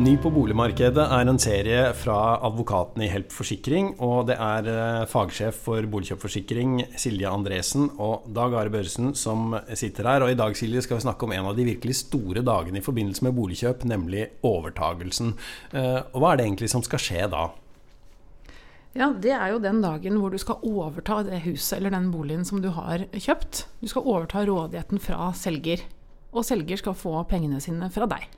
Ny på boligmarkedet er en serie fra advokaten i Help Forsikring. Og det er eh, fagsjef for boligkjøpforsikring Silje Andresen og Dag Are Børresen som sitter her. Og i dag Silje, skal vi snakke om en av de virkelig store dagene i forbindelse med boligkjøp, nemlig overtagelsen. Eh, og hva er det egentlig som skal skje da? Ja, Det er jo den dagen hvor du skal overta det huset eller den boligen som du har kjøpt. Du skal overta rådigheten fra selger. Og selger skal få pengene sine fra deg.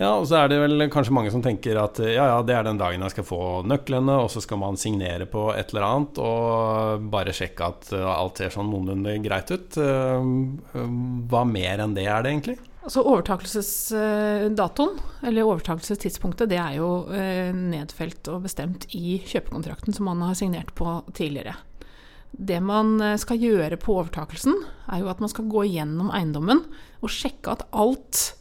Ja, og så er det vel kanskje mange som tenker at ja, ja, det er den dagen jeg skal få nøklene, og så skal man signere på et eller annet og bare sjekke at uh, alt ser sånn noenlunde greit ut. Uh, hva mer enn det er det egentlig? Altså Overtakelsesdatoen, eller overtakelsestidspunktet, det er jo nedfelt og bestemt i kjøpekontrakten som man har signert på tidligere. Det man skal gjøre på overtakelsen, er jo at man skal gå gjennom eiendommen og sjekke at alt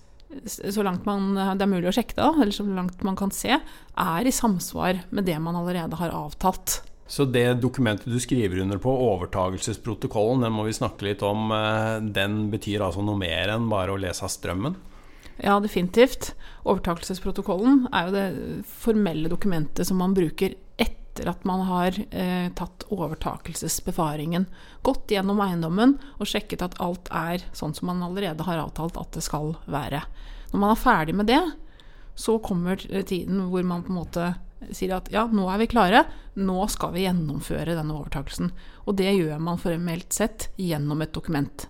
så langt man, det er mulig å sjekke det, eller så langt man kan se, er i samsvar med det man allerede har avtalt. Så det dokumentet du skriver under på, overtagelsesprotokollen, den må vi snakke litt om. Eh, den betyr altså noe mer enn bare å lese av strømmen? Ja, definitivt. Overtakelsesprotokollen er jo det formelle dokumentet som man bruker etter at man har eh, tatt overtakelsesbefaringen. Gått gjennom eiendommen og sjekket at alt er sånn som man allerede har avtalt at det skal være. Når man er ferdig med det, så kommer tiden hvor man på en måte sier at ja, nå er vi klare, nå skal vi gjennomføre denne overtakelsen. Og det gjør man formelt sett gjennom et dokument.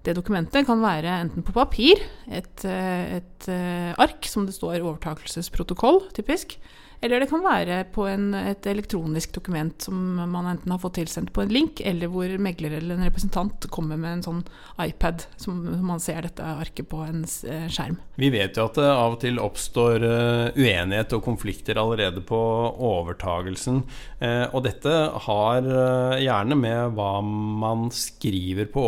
Det dokumentet kan være enten på papir, et, eh, et eh, ark som det står overtakelsesprotokoll, typisk, eller det kan være på en, et elektronisk dokument som man enten har fått tilsendt på en link, eller hvor megler eller en representant kommer med en sånn iPad, som man ser dette arket på en eh, skjerm. Vi vet jo at det av og til oppstår uenighet og konflikter allerede på overtagelsen. Og dette har gjerne med hva man skriver på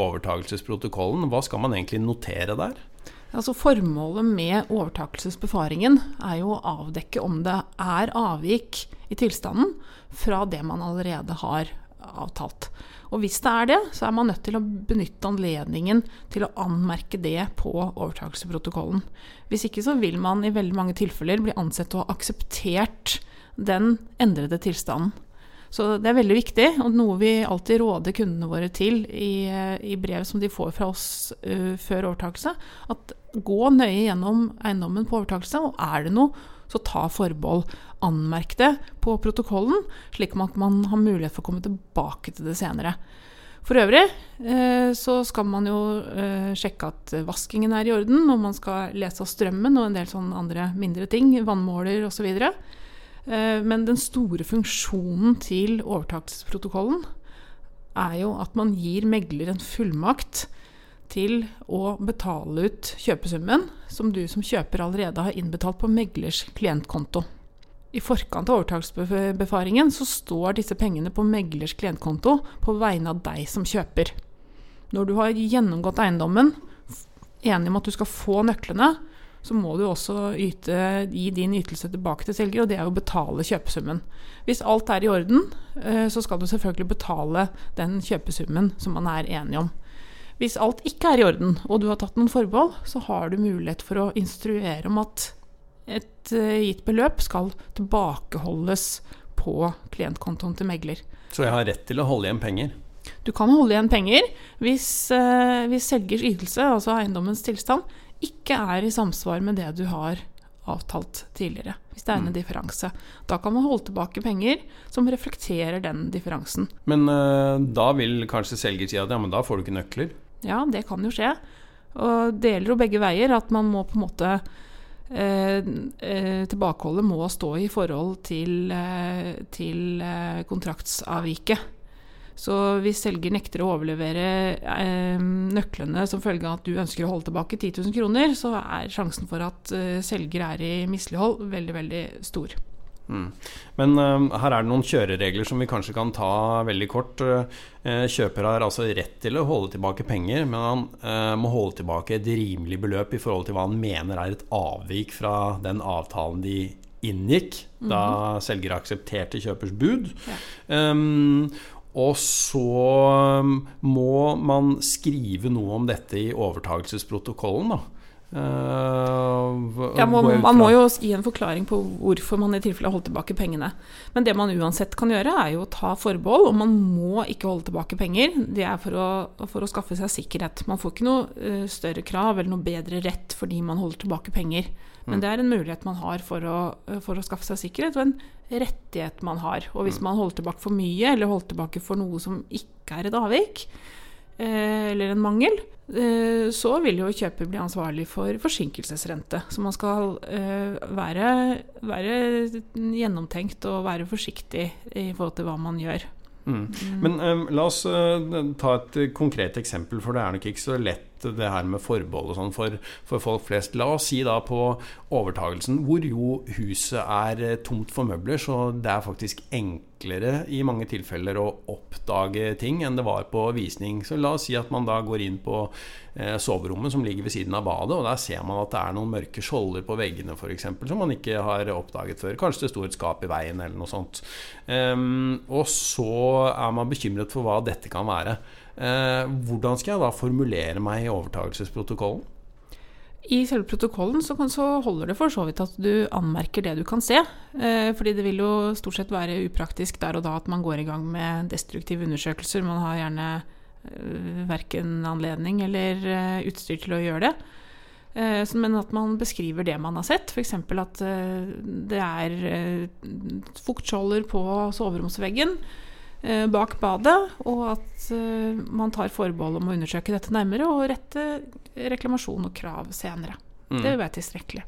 overtagelsesprotokollen. Hva skal man egentlig notere der? Altså Formålet med overtakelsesbefaringen er jo å avdekke om det er avvik i tilstanden fra det man allerede har avtalt. Og hvis det er det, så er man nødt til å benytte anledningen til å anmerke det på overtakelsesprotokollen. Hvis ikke så vil man i veldig mange tilfeller bli ansett å ha akseptert den endrede tilstanden. Så det er veldig viktig, og noe vi alltid råder kundene våre til i, eh, i brev som de får fra oss uh, før overtakelse, at gå nøye gjennom eiendommen på overtakelse, og er det noe, så ta forbehold. Anmerk det på protokollen, slik at man har mulighet for å komme tilbake til det senere. For øvrig eh, så skal man jo sjekke at vaskingen er i orden, og man skal lese av strømmen og en del sånne andre mindre ting, vannmåler osv. Eh, men den store funksjonen til overtakelsesprotokollen er jo at man gir megler en fullmakt til å betale ut kjøpesummen som du som kjøper allerede har innbetalt på meglers klientkonto. I forkant av overtakelsesbefaringen så står disse pengene på meglers klientkonto på vegne av deg som kjøper. Når du har gjennomgått eiendommen, enig om at du skal få nøklene, så må du også yte, gi din ytelse tilbake til selger, og det er å betale kjøpesummen. Hvis alt er i orden, eh, så skal du selvfølgelig betale den kjøpesummen som man er enige om. Hvis alt ikke er i orden, og du har tatt noen forbehold, så har du mulighet for å instruere om at et eh, gitt beløp skal tilbakeholdes på klientkontoen til megler. Så jeg har rett til å holde igjen penger? Du kan holde igjen penger hvis, eh, hvis selgers ytelse, altså eiendommens tilstand, ikke er i samsvar med det du har avtalt tidligere. Hvis det er en mm. differanse. Da kan man holde tilbake penger som reflekterer den differansen. Men eh, da vil kanskje selger si at ja, men da får du ikke nøkler? Ja, det kan jo skje. Og det gjelder jo begge veier. At man må på en måte eh, eh, Tilbakeholdet må stå i forhold til, eh, til eh, kontraktsavviket. Så hvis selger nekter å overlevere eh, nøklene som følge av at du ønsker å holde tilbake 10 000 kroner, så er sjansen for at eh, selger er i mislighold, veldig, veldig stor. Mm. Men uh, her er det noen kjøreregler som vi kanskje kan ta veldig kort. Uh, kjøper har altså rett til å holde tilbake penger, men han uh, må holde tilbake et rimelig beløp i forhold til hva han mener er et avvik fra den avtalen de inngikk mm -hmm. da selger aksepterte kjøpers bud. Ja. Um, og så um, må man skrive noe om dette i overtakelsesprotokollen. da. Uh, ja, man, man, må jo gi en forklaring på hvorfor man i tilfelle holdt tilbake pengene. Men det man uansett kan gjøre, er jo å ta forbehold, og man må ikke holde tilbake penger. Det er for å, for å skaffe seg sikkerhet. Man får ikke noe uh, større krav eller noe bedre rett fordi man holder tilbake penger. Men mm. det er en mulighet man har for å, for å, skaffe seg sikkerhet, og en rettighet man har. Og hvis mm. man holder tilbake for mye, eller holder tilbake for noe som ikke er et avvik, eller en mangel, Eh, så vil jo kjøper bli ansvarlig for forsinkelsesrente. Så man skal eh, være, være gjennomtenkt og være forsiktig i forhold til hva man gjør. Mm. Men um, la oss uh, ta et konkret eksempel, for det er nok ikke så lett det her med forbehold og sånn for, for, folk flest. La oss si da på overtagelsen hvor jo huset er uh, tomt for møbler, så det er faktisk enklere i mange tilfeller å oppdage ting enn det var på visning. Så la oss si at man da går inn på uh, soverommet som ligger ved siden av badet, og der ser man at det er noen mørke skjolder på veggene f.eks. som man ikke har oppdaget før. Kanskje det sto et skap i veien eller noe sånt. Um, og så er man bekymret for hva dette kan være. Uh, hvordan skal jeg da formulere meg i overtakelsesprotokollen? I selve protokollen så, så, holder det for så vidt at du anmerker det du kan se. Eh, fordi det vil jo stort sett være upraktisk der og da at man går i gang med destruktive undersøkelser. Man har gjerne eh, verken anledning eller eh, utstyr til å gjøre det. Eh, men at man beskriver det man har sett. F.eks. at eh, det er eh, fuktskjolder på soveromsveggen bak badet, og at man tar forbehold om å undersøke dette nærmere og rette reklamasjon og krav senere. Mm. Det vil være tilstrekkelig.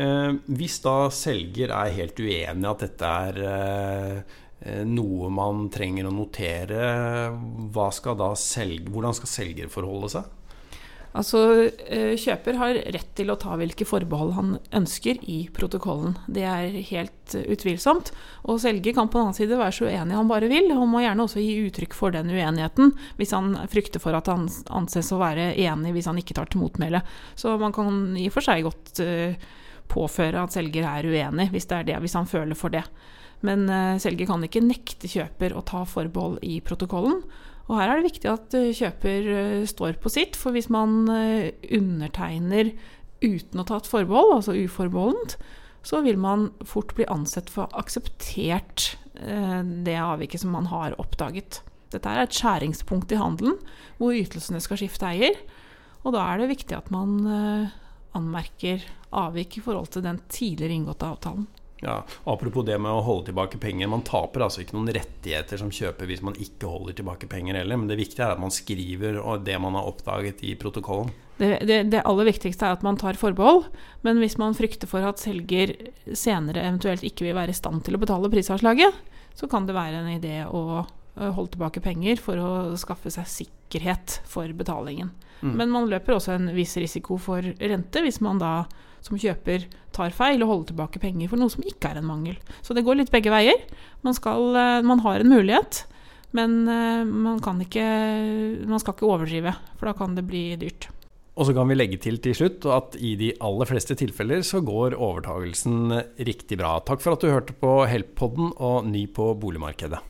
Eh, hvis da selger er helt uenig i at dette er eh, noe man trenger å notere, skal selge, hvordan skal selger forholde seg? Altså, eh, kjøper har rett til å ta hvilke forbehold han ønsker i protokollen. Det er helt utvilsomt. Og selger kan på den annen side være så uenig han bare vil. Han må gjerne også gi uttrykk for den uenigheten hvis han frykter for at han anses å være enig hvis han ikke tar til motmæle. Så man kan i og for seg godt uh, påføre at selger er uenig, hvis, det er det, hvis han føler for det. Men selger kan ikke nekte kjøper å ta forbehold i protokollen. Og her er det viktig at eh, kjøper eh, står på sitt, for hvis man eh, undertegner uten å ta et forbehold, altså uforbeholdent, så vil man fort bli ansett for akseptert det avviket som man har oppdaget. Dette er et skjæringspunkt i handelen hvor ytelsene skal skifte eier. Og da er det viktig at man anmerker avvik i forhold til den tidligere inngåtte avtalen. Ja, Apropos det med å holde tilbake penger. Man taper altså ikke noen rettigheter som kjøper hvis man ikke holder tilbake penger heller. Men det viktige er at man skriver det man har oppdaget i protokollen. Det, det, det, aller viktigste er at man tar forbehold. Men hvis man frykter for at selger senere eventuelt ikke vil være i stand til å betale prisavslaget, så kan det være en idé å holde tilbake penger for å skaffe seg sikkerhet for betalingen. Mm. Men man løper også en viss risiko for rente hvis man da som kjøper tar feil og holder tilbake penger for noe som ikke er en mangel. Så det går litt begge veier. Man, skal, eh, man har en mulighet, men man man, ikke, man skal ikke overdrive, for da kan det bli dyrt. Og så kan vi legge til til slutt at i de aller fleste tilfeller så går overtagelsen riktig bra. Takk for at du hørte på Help-podden og Ny på boligmarkedet.